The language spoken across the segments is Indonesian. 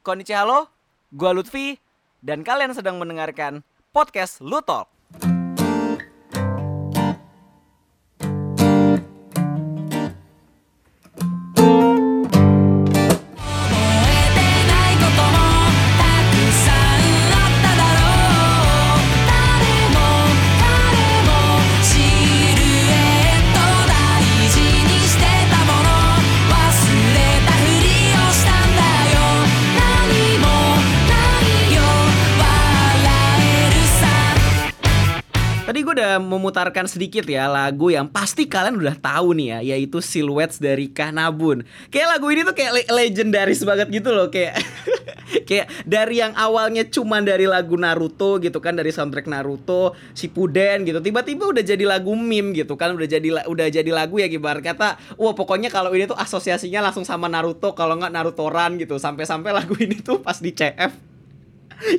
Konnichiwa halo, gua Lutfi dan kalian sedang mendengarkan podcast Lutalk. Udah memutarkan sedikit ya lagu yang pasti kalian udah tahu nih ya, yaitu Silhouettes dari Kanabun. Kayak lagu ini tuh kayak le- legendaris banget gitu loh, kayak kayak dari yang awalnya cuman dari lagu Naruto gitu kan, dari soundtrack Naruto, Shippuden gitu, tiba-tiba udah jadi lagu meme gitu kan, udah jadi udah jadi lagu ya ibarat kata, wah pokoknya kalau ini tuh asosiasinya langsung sama Naruto, kalau nggak Narutoran gitu, sampai-sampai lagu ini tuh pas di CF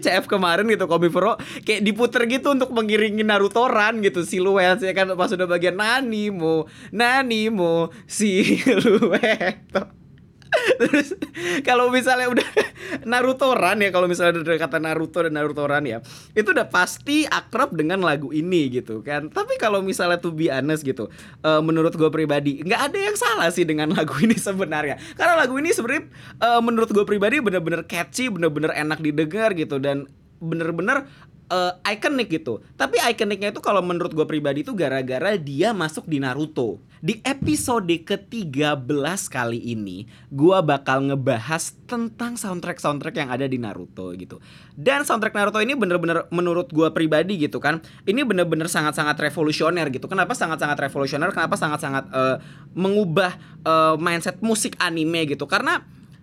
CF kemarin gitu Kobe Pro kayak diputer gitu untuk mengiringi Naruto Run gitu siluet ya kan? Pas udah bagian Nanimo Nanimo siluet Terus kalau misalnya udah Naruto Run ya kalau misalnya udah kata Naruto dan Naruto Run ya itu udah pasti akrab dengan lagu ini gitu kan tapi kalau misalnya tuh be honest gitu eh, menurut gue pribadi nggak ada yang salah sih dengan lagu ini sebenarnya karena lagu ini sebenarnya eh, menurut gue pribadi bener-bener catchy bener-bener enak didengar gitu dan bener-bener eh, ikonik gitu. Tapi ikoniknya itu kalau menurut gue pribadi itu gara-gara dia masuk di Naruto. Di episode ke-13 kali ini, gue bakal ngebahas tentang soundtrack-soundtrack yang ada di Naruto gitu. Dan soundtrack Naruto ini bener-bener menurut gue pribadi gitu kan, ini bener-bener sangat-sangat revolusioner gitu. Kenapa sangat-sangat revolusioner? Kenapa sangat-sangat eh, mengubah eh, mindset musik anime gitu? Karena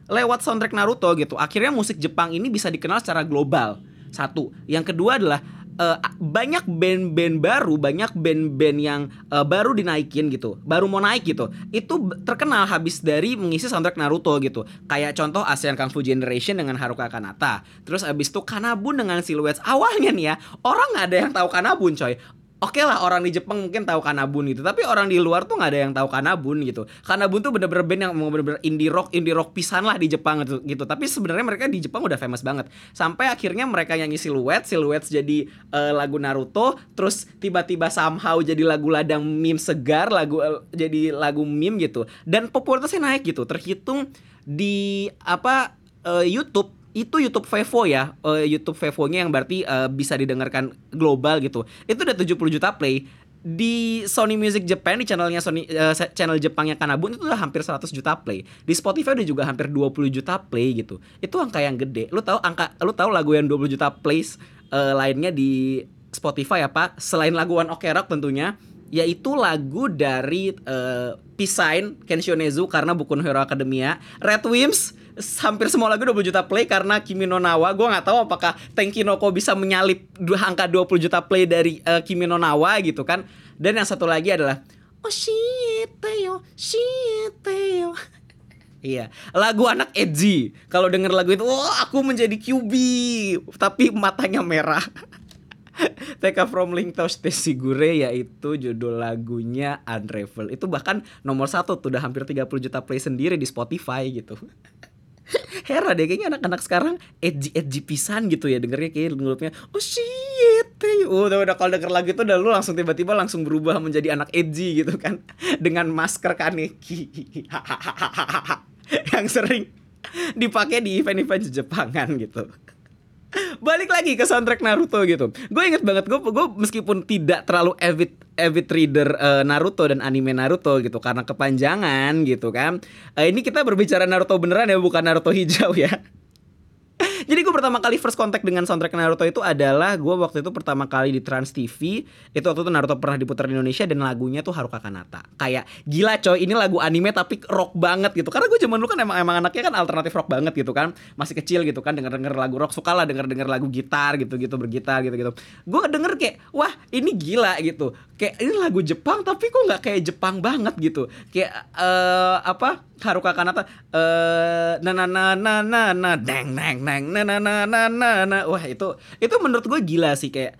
lewat soundtrack Naruto gitu akhirnya musik Jepang ini bisa dikenal secara global satu yang kedua adalah eh, banyak band-band baru banyak band-band yang eh, baru dinaikin gitu baru mau naik gitu itu terkenal habis dari mengisi soundtrack Naruto gitu. Kayak contoh ASEAN Kung Fu Generation dengan Haruka Kanata terus abis itu Kanabun dengan Silhouettes awalnya nih ya orang nggak ada yang tahu Kanabun coy Oke lah orang di Jepang mungkin tahu Kanabun gitu Tapi orang di luar tuh nggak ada yang tahu Kanabun gitu. Kanabun tuh bener-bener band yang mau bener-bener indie rock Indie rock pisan lah di Jepang gitu, gitu. Tapi sebenarnya mereka di Jepang udah famous banget. Sampai akhirnya mereka nyanyi Silhouette Silhouette jadi eh, lagu Naruto Terus tiba-tiba somehow jadi lagu ladang meme segar lagu eh, Jadi lagu meme gitu. Dan popularitasnya naik gitu. Terhitung di apa eh, YouTube itu YouTube Vevo ya, eh, YouTube Vevo-nya yang berarti eh, bisa didengarkan global gitu. Itu udah 70 juta play. Di Sony Music Japan di channelnya Sony se- channel Jepangnya Kanabun itu udah hampir 100 juta play. Di Spotify udah juga hampir 20 juta play gitu. Itu angka yang gede. Lu tahu angka lu tahu lagu yang 20 juta plays eh, lainnya di Spotify apa? Selain lagu One Ok Rock tentunya yaitu lagu dari uh, Pisain Kenshonezu karena Boku no Hero Academia Red Wimps hampir semua lagu 20 juta play karena Kimi no Nawa. Gue nggak tahu apakah Tenki no Ko bisa menyalip dua angka 20 juta play dari uh, Kimi no Nawa gitu kan. Dan yang satu lagi adalah Oh yo, yo Iya, lagu anak edgy. Kalau denger lagu itu, wah aku menjadi QB, tapi matanya merah. TK from Link to Sigure yaitu judul lagunya Unravel. Itu bahkan nomor satu tuh udah hampir 30 juta play sendiri di Spotify gitu Heran deh kayaknya anak-anak sekarang edgy edgy pisan gitu ya dengernya kayak ngurutnya oh shit oh, udah udah kalau denger lagu itu udah lu langsung tiba-tiba langsung berubah menjadi anak edgy gitu kan dengan masker kaneki yang sering dipakai di event-event Jepangan gitu balik lagi ke soundtrack Naruto gitu. Gue inget banget gue gue meskipun tidak terlalu avid avid reader eh, Naruto dan anime Naruto gitu karena kepanjangan gitu kan. Eh, ini kita berbicara Naruto beneran ya bukan Naruto hijau ya. Jadi gue pertama kali first contact dengan soundtrack Naruto itu adalah gue waktu itu pertama kali di Trans TV itu waktu itu Naruto pernah diputar di Indonesia dan lagunya tuh Haruka Kanata. Kayak gila coy ini lagu anime tapi rock banget gitu. Karena gue zaman dulu kan emang emang anaknya kan alternatif rock banget gitu kan. Masih kecil gitu kan denger denger lagu rock suka lah denger denger lagu gitar gitu gitu bergitar gitu gitu. Gue denger kayak wah ini gila gitu. Kayak ini lagu Jepang tapi kok nggak kayak Jepang banget gitu. Kayak eh apa Haruka Kanata eh na na na na na na deng deng deng na na na na na na. Wah itu itu menurut gue gila sih kayak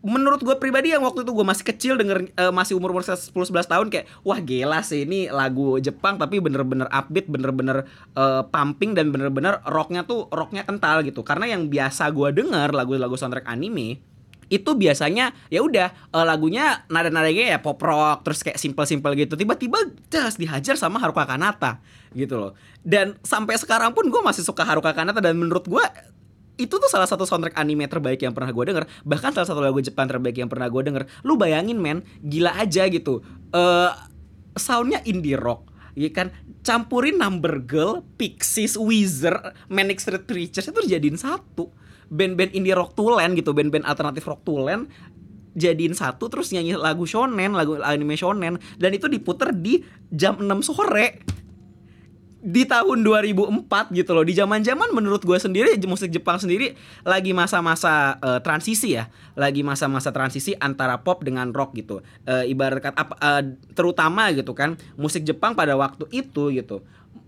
menurut gue pribadi yang waktu itu gue masih kecil denger uh, masih umur umur 10 11 tahun kayak wah gila sih ini lagu Jepang tapi bener-bener upbeat bener-bener uh, pumping dan bener-bener rocknya tuh rocknya kental gitu. Karena yang biasa gue denger lagu-lagu soundtrack anime itu biasanya ya udah uh, lagunya nada-nadanya ya pop rock terus kayak simple-simple gitu. Tiba-tiba just dihajar sama Haruka Kanata gitu loh. Dan sampai sekarang pun gue masih suka Haruka Kanata dan menurut gue itu tuh salah satu soundtrack anime terbaik yang pernah gue denger. Bahkan salah satu lagu Jepang terbaik yang pernah gue denger. Lu bayangin men gila aja gitu. Uh, soundnya indie rock ya kan? Campurin Number Girl, Pixies, Wizard, Manic Street Preachers itu jadiin satu band-band indie rock tulen gitu band-band alternatif rock tulen jadiin satu terus nyanyi lagu shonen lagu anime shonen dan itu diputer di jam 6 sore. Di tahun 2004 gitu loh. Di zaman zaman menurut gue sendiri musik Jepang sendiri lagi masa-masa uh, transisi ya. Lagi masa-masa transisi antara pop dengan rock gitu. Uh, ibarat uh, terutama gitu kan musik Jepang pada waktu itu gitu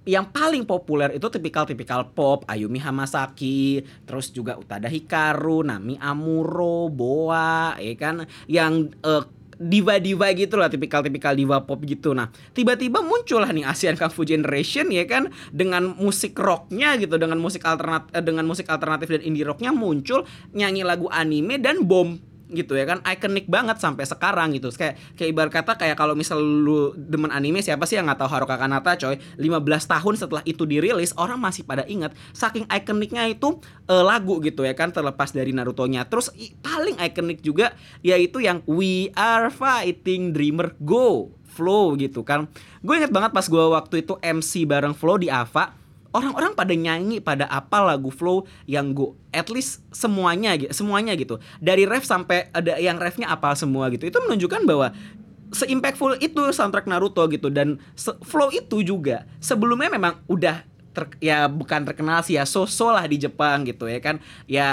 yang paling populer itu tipikal-tipikal pop Ayumi Hamasaki, terus juga Utada Hikaru, Nami Amuro, Boa, ya kan, yang uh, diva-diva gitu lah tipikal-tipikal diva pop gitu. Nah tiba-tiba muncul lah nih Asian Kung Fu Generation ya kan? Dengan musik rocknya gitu dengan musik alternatif eh, dengan musik alternatif dan indie rocknya muncul nyanyi lagu anime dan bom gitu ya kan ikonik banget sampai sekarang gitu. Kayak kayak ibarat kata kayak kalau misal lu demen anime siapa sih yang nggak tahu Haruka Kanata coy? 15 tahun setelah itu dirilis orang masih pada ingat saking ikoniknya itu uh, lagu gitu ya kan terlepas dari Naruto-nya. Terus paling ikonik juga yaitu yang We Are Fighting Dreamer Go Flow gitu kan. Gue inget banget pas gue waktu itu MC bareng Flow di Ava orang-orang pada nyanyi pada apa lagu flow yang gue at least semuanya gitu semuanya gitu. Dari ref sampai ada yang refnya apa semua gitu. Itu menunjukkan bahwa se-impactful itu soundtrack Naruto gitu. Dan flow itu juga sebelumnya memang udah ter, ya bukan terkenal sih ya so-so lah di Jepang gitu ya kan. Ya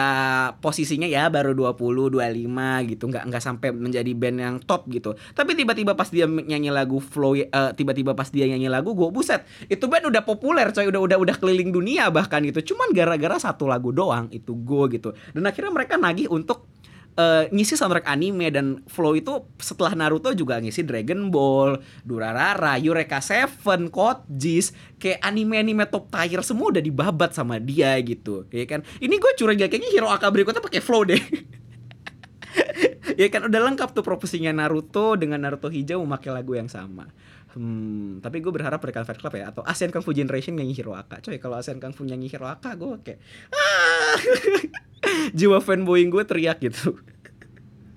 posisinya ya baru 20 25 gitu nggak nggak sampai menjadi band yang top gitu. Tapi tiba-tiba pas dia nyanyi lagu flow uh, tiba-tiba pas dia nyanyi lagu gue buset itu band udah populer coy. Udah udah udah keliling dunia bahkan gitu. Cuman gara-gara satu lagu doang itu gue gitu. Dan akhirnya mereka nagih untuk uh, ngisi soundtrack anime dan Flow itu setelah Naruto juga ngisi Dragon Ball, Durarara, Eureka Seven, Code Geass, kayak anime-anime top tier semua udah dibabat sama dia gitu, ya kan? Ini gue curiga kayaknya Hero Aka berikutnya pakai Flow deh. ya kan udah lengkap tuh profesinya Naruto dengan Naruto hijau memakai lagu yang sama. Hmm, tapi gue berharap mereka Fight Club ya atau Asian Kung Fu Generation nyanyi Hiroaka. Coy, kalau Asian Kung Fu nyanyi Hiroaka gue kayak ah! jiwa fanboying gue teriak gitu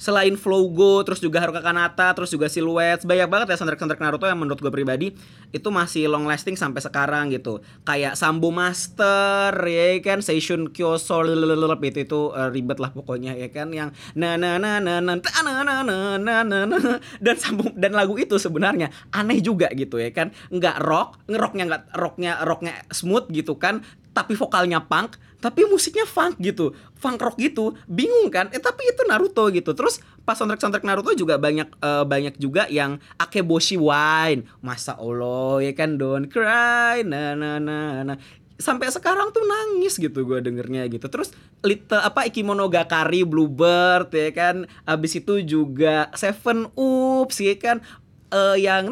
selain Flow Go, terus juga Haruka Kanata, terus juga Silhouette, banyak banget ya soundtrack-soundtrack Naruto yang menurut gue pribadi itu masih long lasting sampai sekarang gitu. Kayak Sambo Master, ya kan, Seishun Kyoso, itu itu uh, ribet lah pokoknya ya kan yang na na na na na na na na na na na dan Sambo dan lagu itu sebenarnya aneh juga gitu ya kan, nggak rock, ngeroknya nggak rocknya rocknya smooth gitu kan, tapi vokalnya punk tapi musiknya funk gitu. Funk rock gitu. Bingung kan? Eh tapi itu Naruto gitu. Terus pas soundtrack soundtrack Naruto juga banyak uh, banyak juga yang Akeboshi Wine. Masa Allah ya kan? Don't Cry na na na na. Sampai sekarang tuh nangis gitu gue dengernya gitu. Terus little apa Ikimonogakari Bluebird ya kan? Abis itu juga Seven Oops ya kan uh, yang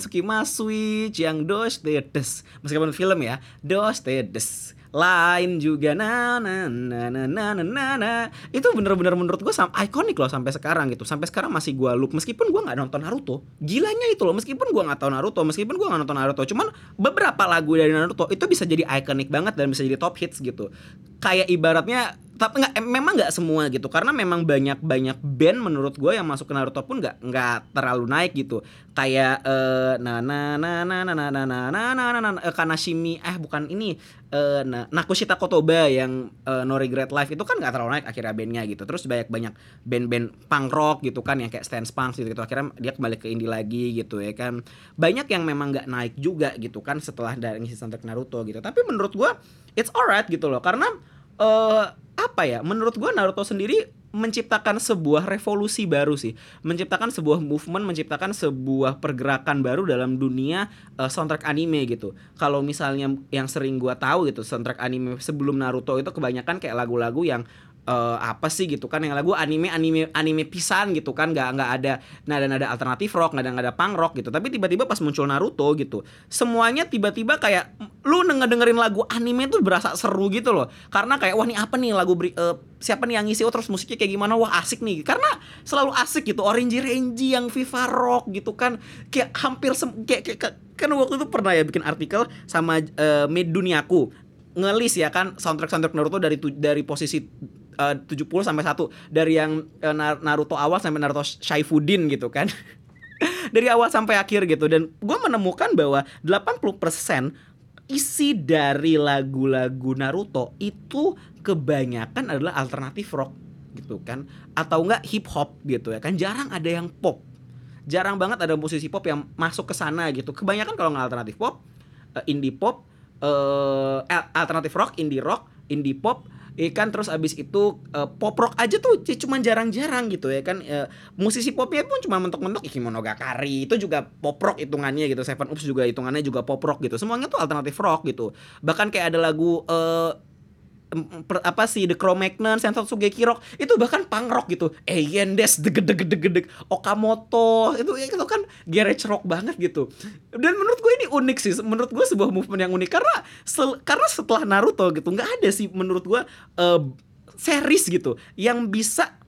Suki Masui yang Dos Dedes meskipun film ya Dos Dedes lain juga na na na na na na, na. itu bener-bener menurut gue sam ikonik loh sampai sekarang gitu. Sampai sekarang masih gue loop meskipun gue nggak nonton Naruto gilanya itu loh. Meskipun gue nggak tahu Naruto meskipun gue nggak nonton Naruto cuman beberapa lagu dari Naruto itu bisa jadi ikonik banget dan bisa jadi top hits gitu. Kayak ibaratnya tapi nggak memang nggak semua gitu karena memang banyak banyak band menurut gue yang masuk ke Naruto pun nggak nggak terlalu naik gitu kayak uh, na na na na na na na na na na na na uh, Kanashimi eh bukan ini uh, nah, Nakushita Kotoba yang uh, No Regret Life itu kan nggak terlalu naik akhirnya bandnya gitu terus banyak banyak band-band punk rock gitu kan yang kayak Stance Punk gitu, gitu akhirnya dia kembali ke indie lagi gitu ya kan banyak yang memang nggak naik juga gitu kan setelah dari soundtrack Naruto gitu tapi menurut gue it's alright gitu loh karena uh, apa ya menurut gue Naruto sendiri menciptakan sebuah revolusi baru sih. Menciptakan sebuah movement menciptakan sebuah pergerakan baru dalam dunia uh, soundtrack anime gitu. Kalau misalnya yang sering gue tahu gitu soundtrack anime sebelum Naruto itu kebanyakan kayak lagu-lagu yang uh, apa sih gitu kan yang lagu anime anime anime pisan gitu kan nggak nggak ada nada nada alternatif rock nggak ada nggak ada punk rock gitu. Tapi tiba-tiba pas muncul Naruto gitu semuanya tiba-tiba kayak lu ngedengerin lagu anime tuh berasa seru gitu loh. Karena kayak wah nih apa nih lagu beri, uh, siapa nih yang ngisi oh terus musiknya kayak gimana? Wah asik nih. Karena selalu asik gitu Orange Range yang Viva Rock gitu kan kayak hampir kayak, kayak kan waktu itu pernah ya bikin artikel sama uh, Made Duniaku. Ngelis ya kan soundtrack soundtrack Naruto dari dari posisi uh, 70 sampai 1 dari yang uh, Naruto awal sampai Naruto Shaifuddin gitu kan. dari awal sampai akhir gitu. Dan gue menemukan bahwa 80% isi dari lagu-lagu Naruto itu kebanyakan adalah alternatif rock gitu kan. Atau enggak hip hop gitu ya kan. Jarang ada yang pop. Jarang banget ada musisi pop yang masuk ke sana gitu. Kebanyakan kalau nggak alternatif pop uh, indie pop alternatif rock indie rock indie pop ikan terus abis itu uh, pop rock aja tuh cuma jarang-jarang gitu ya kan uh, musisi popnya pun cuma mentok-mentok Iki Monogatari itu juga pop rock hitungannya gitu Seven Oops juga hitungannya juga pop rock gitu semuanya tuh alternatif rock gitu. Bahkan kayak ada lagu uh, per, apa sih The Cro-Magnon, Sentosu Sugeki Rock itu bahkan punk rock gitu. Eyendes deg deg deg deg Okamoto itu itu kan garage rock banget gitu. Dan menurut gue ini unik sih. Menurut gue sebuah movement yang unik karena sel, karena setelah Naruto gitu nggak ada sih menurut gue uh, series gitu yang bisa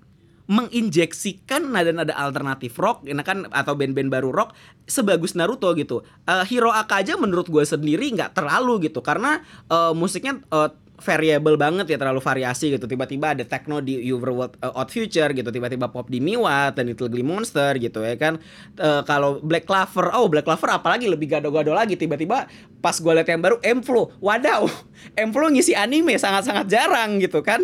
menginjeksikan nada-nada alternatif rock, ini kan atau band-band baru rock sebagus Naruto gitu. Uh, Hero Aka aja menurut gue sendiri nggak terlalu gitu karena uh, musiknya uh, variable banget ya terlalu variasi gitu. Tiba-tiba ada techno di World uh, Out Future gitu tiba-tiba pop di Miwa dan Little Glee Monster gitu ya kan. Uh, kalau Black Clover oh Black Clover apalagi lebih gado-gado lagi. Tiba-tiba pas gue liat yang baru Emflo wadaw Emflo ngisi anime sangat-sangat jarang gitu kan.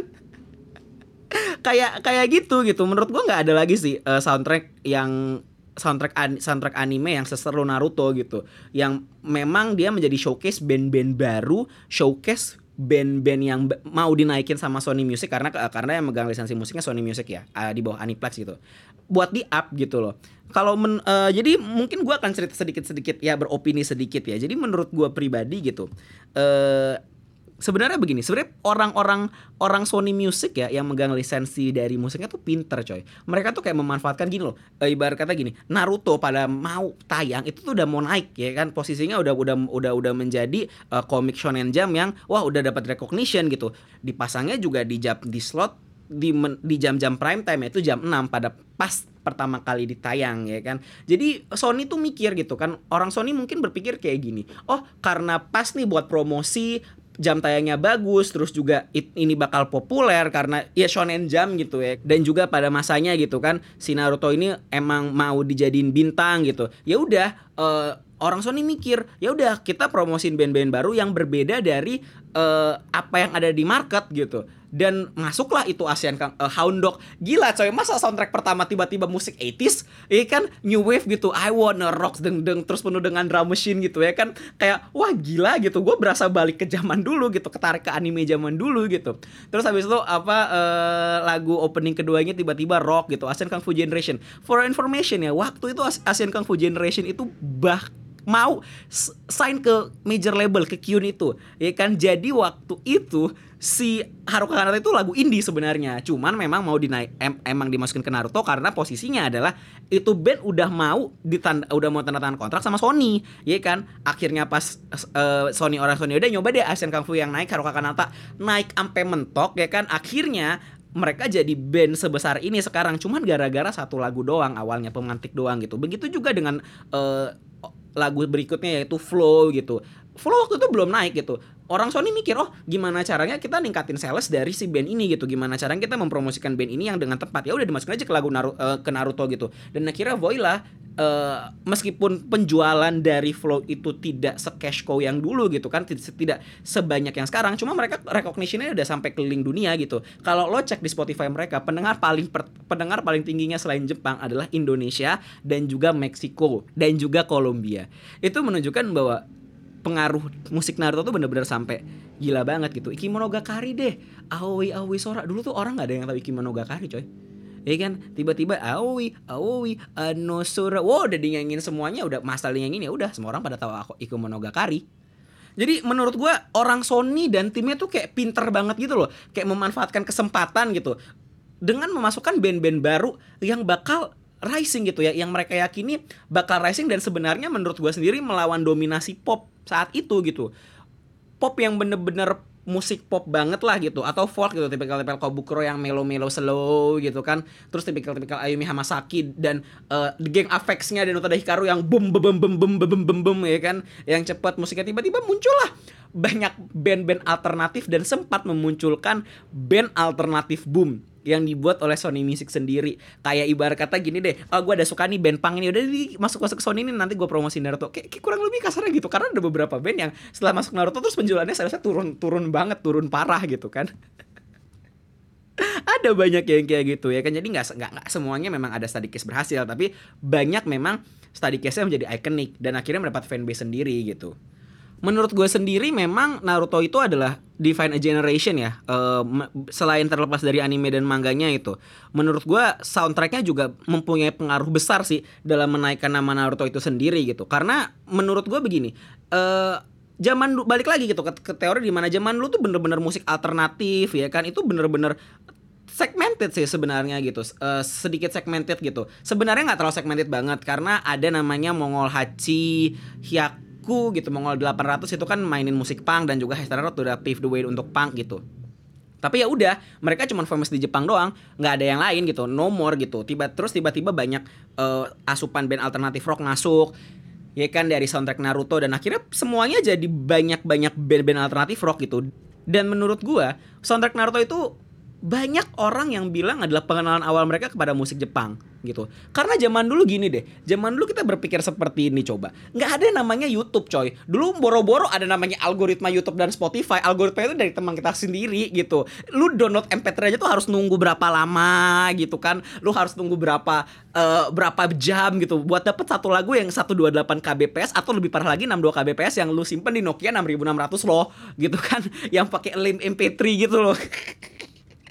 Kayak kayak gitu gitu. Menurut gue nggak ada lagi sih uh, soundtrack yang soundtrack an soundtrack anime yang seseru Naruto gitu. Yang memang dia menjadi showcase band-band baru showcase band-band yang mau dinaikin sama Sony Music karena karena yang megang lisensi musiknya Sony Music ya uh, di bawah Aniplex gitu. Buat di up gitu loh. Kalau men, uh, jadi mungkin gue akan cerita sedikit-sedikit ya beropini sedikit ya. Jadi menurut gue pribadi gitu uh, sebenarnya begini sebenarnya orang-orang orang Sony Music ya yang megang lisensi dari musiknya tuh pinter coy mereka tuh kayak memanfaatkan gini loh e, ibarat kata gini Naruto pada mau tayang itu tuh udah mau naik ya kan posisinya udah udah udah udah menjadi uh, komik shonen jam yang wah udah dapat recognition gitu dipasangnya juga di jam di slot di di jam-jam prime time itu jam 6 pada pas pertama kali ditayang ya kan. Jadi Sony tuh mikir gitu kan. Orang Sony mungkin berpikir kayak gini. Oh, karena pas nih buat promosi jam tayangnya bagus terus juga it, ini bakal populer karena ya shonen jam gitu ya. Dan juga pada masanya gitu kan si Naruto ini emang mau dijadiin bintang gitu. Ya udah uh, orang Sony mikir ya udah kita promosin band-band baru yang berbeda dari uh, apa yang ada di market gitu. Dan masuklah itu ASEAN uh, Hound Dog. Gila coy masa soundtrack pertama tiba-tiba musik 80s ya kan? New wave gitu I wanna rock deng deng terus penuh dengan drum machine gitu ya kan? Kayak wah gila gitu. Gue berasa balik ke zaman dulu gitu ketarik ke anime zaman dulu gitu. Terus habis itu apa uh, lagu opening keduanya tiba-tiba rock gitu ASEAN Kung Fu Generation. For information ya waktu itu ASEAN Kung Fu Generation itu bah mau sign ke major label ke Kyun itu ya kan? Jadi waktu itu si Haruka Kanata itu lagu indie sebenarnya. Cuman memang mau dinaik em, emang dimasukin ke Naruto karena posisinya adalah itu band udah mau ditanda udah mau tanda tangan kontrak sama Sony ya kan? Akhirnya pas uh, Sony orang Sony udah nyoba deh Asian Kung Fu yang naik Haruka Kanata naik ampe mentok ya kan? Akhirnya mereka jadi band sebesar ini sekarang cuman gara-gara satu lagu doang awalnya pemantik doang gitu begitu juga dengan uh, lagu berikutnya yaitu Flow gitu. Flow waktu itu belum naik gitu. Orang Sony mikir, oh gimana caranya kita ningkatin sales dari si band ini gitu. Gimana caranya kita mempromosikan band ini yang dengan tepat. Ya udah dimasukin aja ke lagu Naruto, uh, ke Naruto gitu. Dan akhirnya Voila uh, meskipun penjualan dari Flow itu tidak se-cash cow yang dulu gitu kan, tidak sebanyak yang sekarang, cuma mereka recognition-nya udah sampai keliling dunia gitu. Kalau lo cek di Spotify mereka, pendengar paling per, pendengar paling tingginya selain Jepang adalah Indonesia dan juga Meksiko dan juga Kolombia. Itu menunjukkan bahwa pengaruh musik Naruto tuh bener-bener sampai gila banget gitu. Ikimonogakari deh. Aoi Aoi Sora. Dulu tuh orang gak ada yang tahu Ikimonogakari coy. Ya kan? Tiba-tiba aoi aoi anosura wow udah dinyanyiin semuanya. Udah masal dinyanyiin ya udah. Semua orang pada tahu aku Iko Monogakari Jadi menurut gue orang Sony dan timnya tuh kayak pinter banget gitu loh, kayak memanfaatkan kesempatan gitu. Dengan memasukkan band-band baru yang bakal rising gitu ya, yang mereka yakini bakal rising dan sebenarnya menurut gue sendiri melawan dominasi pop saat itu gitu. Pop yang bener-bener musik pop banget lah gitu atau folk gitu tipikal-tipikal Kobukuro yang melo-melo slow gitu kan. Terus tipikal-tipikal Ayumi Hamasaki dan uh, The Gang Afex-nya dan Utada Hikaru yang bum bum bum bum bum bum bum bum ya kan yang cepat musiknya tiba-tiba muncul lah. Banyak band-band alternatif dan sempat memunculkan band alternatif boom yang dibuat oleh Sony Music sendiri. Kayak ibarat kata gini deh, oh gue ada suka nih band punk ini udah di masuk masuk Sony ini nanti gue promosi Naruto. Kayak, kayak kurang lebih kasarnya gitu karena ada beberapa band yang setelah masuk Naruto terus penjualannya saya turun turun banget, turun parah gitu kan. ada banyak yang kayak gitu ya kan jadi nggak nggak semuanya memang ada study case berhasil tapi banyak memang study case-nya menjadi ikonik dan akhirnya mendapat fanbase sendiri gitu menurut gue sendiri memang Naruto itu adalah define a generation ya. Uh, selain terlepas dari anime dan manganya itu, menurut gue soundtracknya juga mempunyai pengaruh besar sih dalam menaikkan nama Naruto itu sendiri gitu. Karena menurut gue begini, uh, zaman balik lagi gitu ke, ke teori di mana zaman dulu tuh bener-bener musik alternatif ya kan itu bener-bener segmented sih sebenarnya gitu uh, sedikit segmented gitu sebenarnya nggak terlalu segmented banget karena ada namanya Mongol Hachi Hyak menurutku gitu. Mongol 800 itu kan mainin musik punk dan juga Hester Road udah pave the way untuk punk gitu. Tapi ya udah mereka cuma famous di Jepang doang nggak ada yang lain gitu no more gitu. Tiba terus tiba-tiba banyak uh, asupan band alternatif rock masuk ya kan dari soundtrack Naruto dan akhirnya semuanya jadi banyak-banyak band-band alternatif rock gitu. Dan menurut gua soundtrack Naruto itu banyak orang yang bilang adalah pengenalan awal mereka kepada musik Jepang gitu. Karena zaman dulu gini deh, zaman dulu kita berpikir seperti ini coba. Nggak ada namanya YouTube coy. Dulu boro-boro ada namanya algoritma YouTube dan Spotify. Algoritma itu dari teman kita sendiri gitu. Lu download MP3 aja tuh harus nunggu berapa lama gitu kan. Lu harus nunggu berapa uh, berapa jam gitu buat dapet satu lagu yang 128 kbps atau lebih parah lagi 62 kbps yang lu simpen di Nokia 6600 loh gitu kan. Yang pakai link MP3 gitu loh.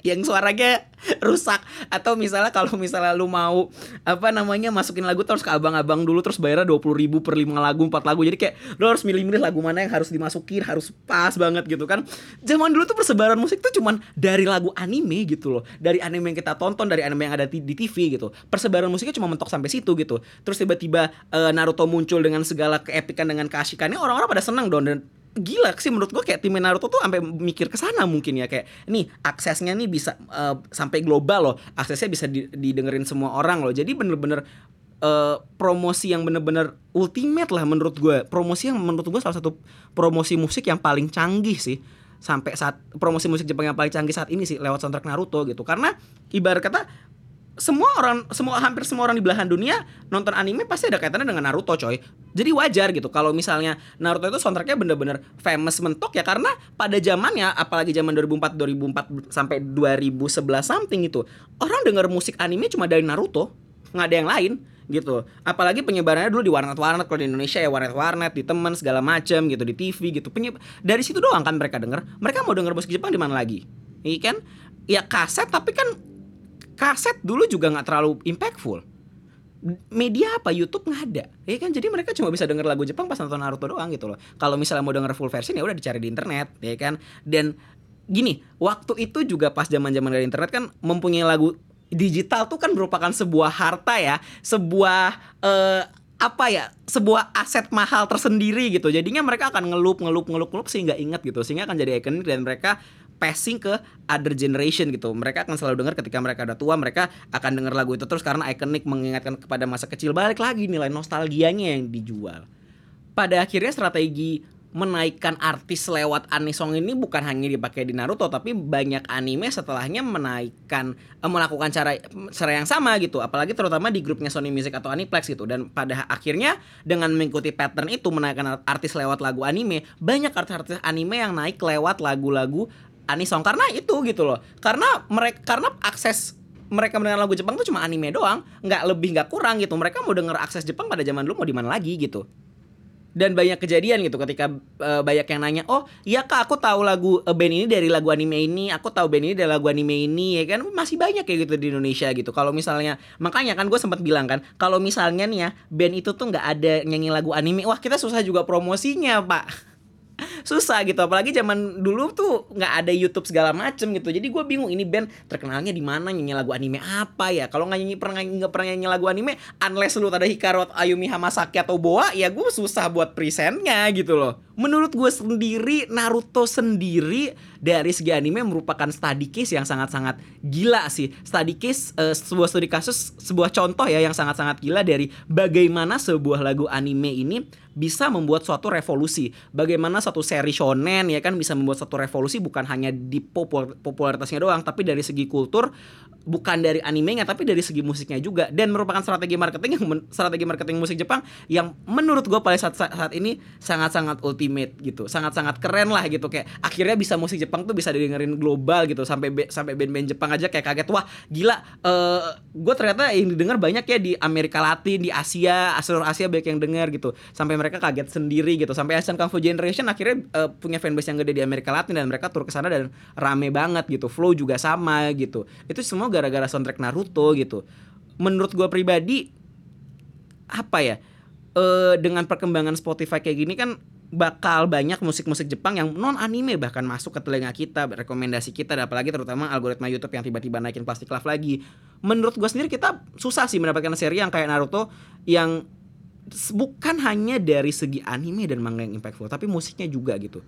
yang suaranya rusak. Atau misalnya kalau misalnya lu mau apa namanya masukin lagu terus ke abang-abang dulu terus bayarnya dua puluh ribu per lima lagu empat lagu. Jadi kayak lu harus milih-milih lagu mana yang harus dimasukin harus pas banget gitu kan. Zaman dulu tuh persebaran musik tuh cuman dari lagu anime gitu loh. Dari anime yang kita tonton dari anime yang ada di, TV gitu. Persebaran musiknya cuma mentok sampai situ gitu. Terus tiba-tiba uh, Naruto muncul dengan segala keepikan dengan keasikannya orang-orang pada senang dong. Dan gila sih menurut gue kayak tim Naruto tuh sampai mikir ke sana mungkin ya kayak nih aksesnya nih bisa uh, sampai global loh. Aksesnya bisa di, didengerin semua orang loh. Jadi bener-bener uh, promosi yang bener-bener ultimate lah menurut gue promosi yang menurut gue salah satu promosi musik yang paling canggih sih sampai saat promosi musik Jepang yang paling canggih saat ini sih lewat soundtrack Naruto gitu. Karena ibarat kata semua orang semua hampir semua orang di belahan dunia nonton anime pasti ada kaitannya dengan Naruto coy. Jadi wajar gitu kalau misalnya Naruto itu soundtracknya bener-bener famous mentok ya karena pada zamannya apalagi zaman 2004 2004 sampai 2011 something itu orang denger musik anime cuma dari Naruto nggak ada yang lain gitu. Apalagi penyebarannya dulu di warnet-warnet kalau di Indonesia ya warnet-warnet di teman segala macam gitu di TV gitu. Penyeb dari situ doang kan mereka denger. Mereka mau denger musik Jepang di mana lagi? Iya kan? Ya kaset tapi kan kaset dulu juga nggak terlalu impactful. Media apa? YouTube nggak ada. Ya kan? Jadi mereka cuma bisa denger lagu Jepang pas nonton Naruto doang gitu loh. Kalau misalnya mau denger full version ya udah dicari di internet ya kan? Dan gini waktu itu juga pas zaman zaman dari internet kan mempunyai lagu digital tuh kan merupakan sebuah harta ya. Sebuah uh, apa ya? Sebuah aset mahal tersendiri gitu. Jadinya mereka akan ngelup ngelup ngelup ngelup sehingga ingat gitu. Sehingga akan jadi ikonik dan mereka passing ke other generation gitu. Mereka akan selalu dengar ketika mereka udah tua, mereka akan dengar lagu itu terus karena ikonik mengingatkan kepada masa kecil. Balik lagi nilai nostalgianya yang dijual. Pada akhirnya strategi menaikkan artis lewat anisong ini bukan hanya dipakai di Naruto tapi banyak anime setelahnya menaikkan eh, melakukan cara cara yang sama gitu apalagi terutama di grupnya Sony Music atau Aniplex gitu dan pada akhirnya dengan mengikuti pattern itu menaikkan artis lewat lagu anime banyak artis-artis anime yang naik lewat lagu-lagu anisong. Karena itu gitu loh. Karena mereka karena akses mereka mendengar lagu Jepang tuh cuma anime doang. Nggak lebih nggak kurang gitu. Mereka mau denger akses Jepang pada zaman dulu mau di mana lagi gitu. Dan banyak kejadian gitu ketika uh, banyak yang nanya oh iya kak aku tahu lagu uh, band ini dari lagu anime ini. Aku tahu band ini dari lagu anime ini ya kan? Masih banyak kayak gitu di Indonesia gitu. Kalau misalnya makanya kan gue sempat bilang kan kalau misalnya nih ya band itu tuh nggak ada nyanyi lagu anime wah kita susah juga promosinya pak susah gitu apalagi zaman dulu tuh nggak ada YouTube segala macem gitu. Jadi gue bingung ini band terkenalnya di mana nyanyi lagu anime apa ya? Kalau nggak nyanyi pernah nggak pernah nyanyi lagu anime unless lu ada Hikaru Ayumi Hamasaki atau Boa ya gue susah buat presentnya gitu loh. Menurut gue sendiri Naruto sendiri dari segi anime merupakan study case yang sangat-sangat gila sih. Study case uh, sebuah studi kasus sebuah contoh ya yang sangat-sangat gila dari bagaimana sebuah lagu anime ini bisa membuat suatu revolusi. Bagaimana satu seri shonen ya kan bisa membuat satu revolusi bukan hanya di popularitasnya doang, tapi dari segi kultur bukan dari animenya tapi dari segi musiknya juga. Dan merupakan strategi marketing yang strategi marketing musik Jepang yang menurut gue pada saat saat ini sangat-sangat ultimate gitu. Sangat-sangat keren lah gitu. Kayak akhirnya bisa musik Jepang tuh bisa didengerin global gitu sampai be, sampai band-band Jepang aja kayak kaget wah gila uh, eh, gue ternyata yang didengar banyak ya di Amerika Latin di Asia seluruh Asia banyak yang dengar gitu. Sampai mereka kaget sendiri gitu sampai Asian Kung Fu Generation akhirnya uh, punya fanbase yang gede di Amerika Latin dan mereka tur ke sana dan rame banget gitu flow juga sama gitu. Itu semua gara-gara soundtrack Naruto gitu. Menurut gue pribadi apa ya e, dengan perkembangan Spotify kayak gini kan bakal banyak musik-musik Jepang yang non anime bahkan masuk ke telinga kita rekomendasi kita dan apalagi terutama algoritma YouTube yang tiba-tiba naikin plastik love lagi. Menurut gue sendiri kita susah sih mendapatkan seri yang kayak Naruto yang bukan hanya dari segi anime dan manga yang impactful tapi musiknya juga gitu.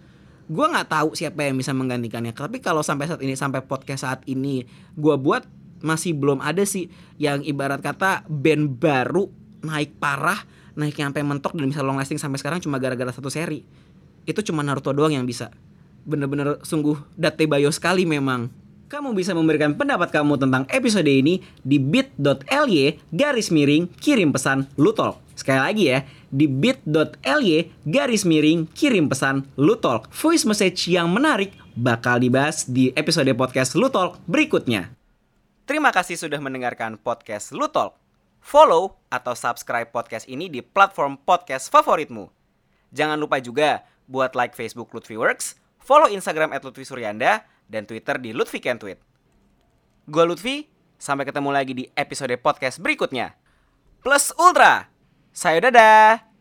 Gue nggak tahu siapa yang bisa menggantikannya tapi kalau sampai saat ini sampai podcast saat ini gue buat masih belum ada sih yang ibarat kata band baru naik parah naik sampai mentok dan bisa long lasting sampai sekarang cuma gara-gara satu seri itu cuma Naruto doang yang bisa bener-bener sungguh date bayo sekali memang kamu bisa memberikan pendapat kamu tentang episode ini di bit.ly garis miring kirim pesan lutol. Sekali lagi ya, di bit.ly garis miring kirim pesan lutol. Voice message yang menarik bakal dibahas di episode podcast lutol berikutnya. Terima kasih sudah mendengarkan podcast lutol. Follow atau subscribe podcast ini di platform podcast favoritmu. Jangan lupa juga buat like Facebook Lutfi Works, follow Instagram at Lutfi Suryanda, dan Twitter di Lutfi Can Tweet. Gue Lutfi, sampai ketemu lagi di episode podcast berikutnya. Plus Ultra, saya dadah!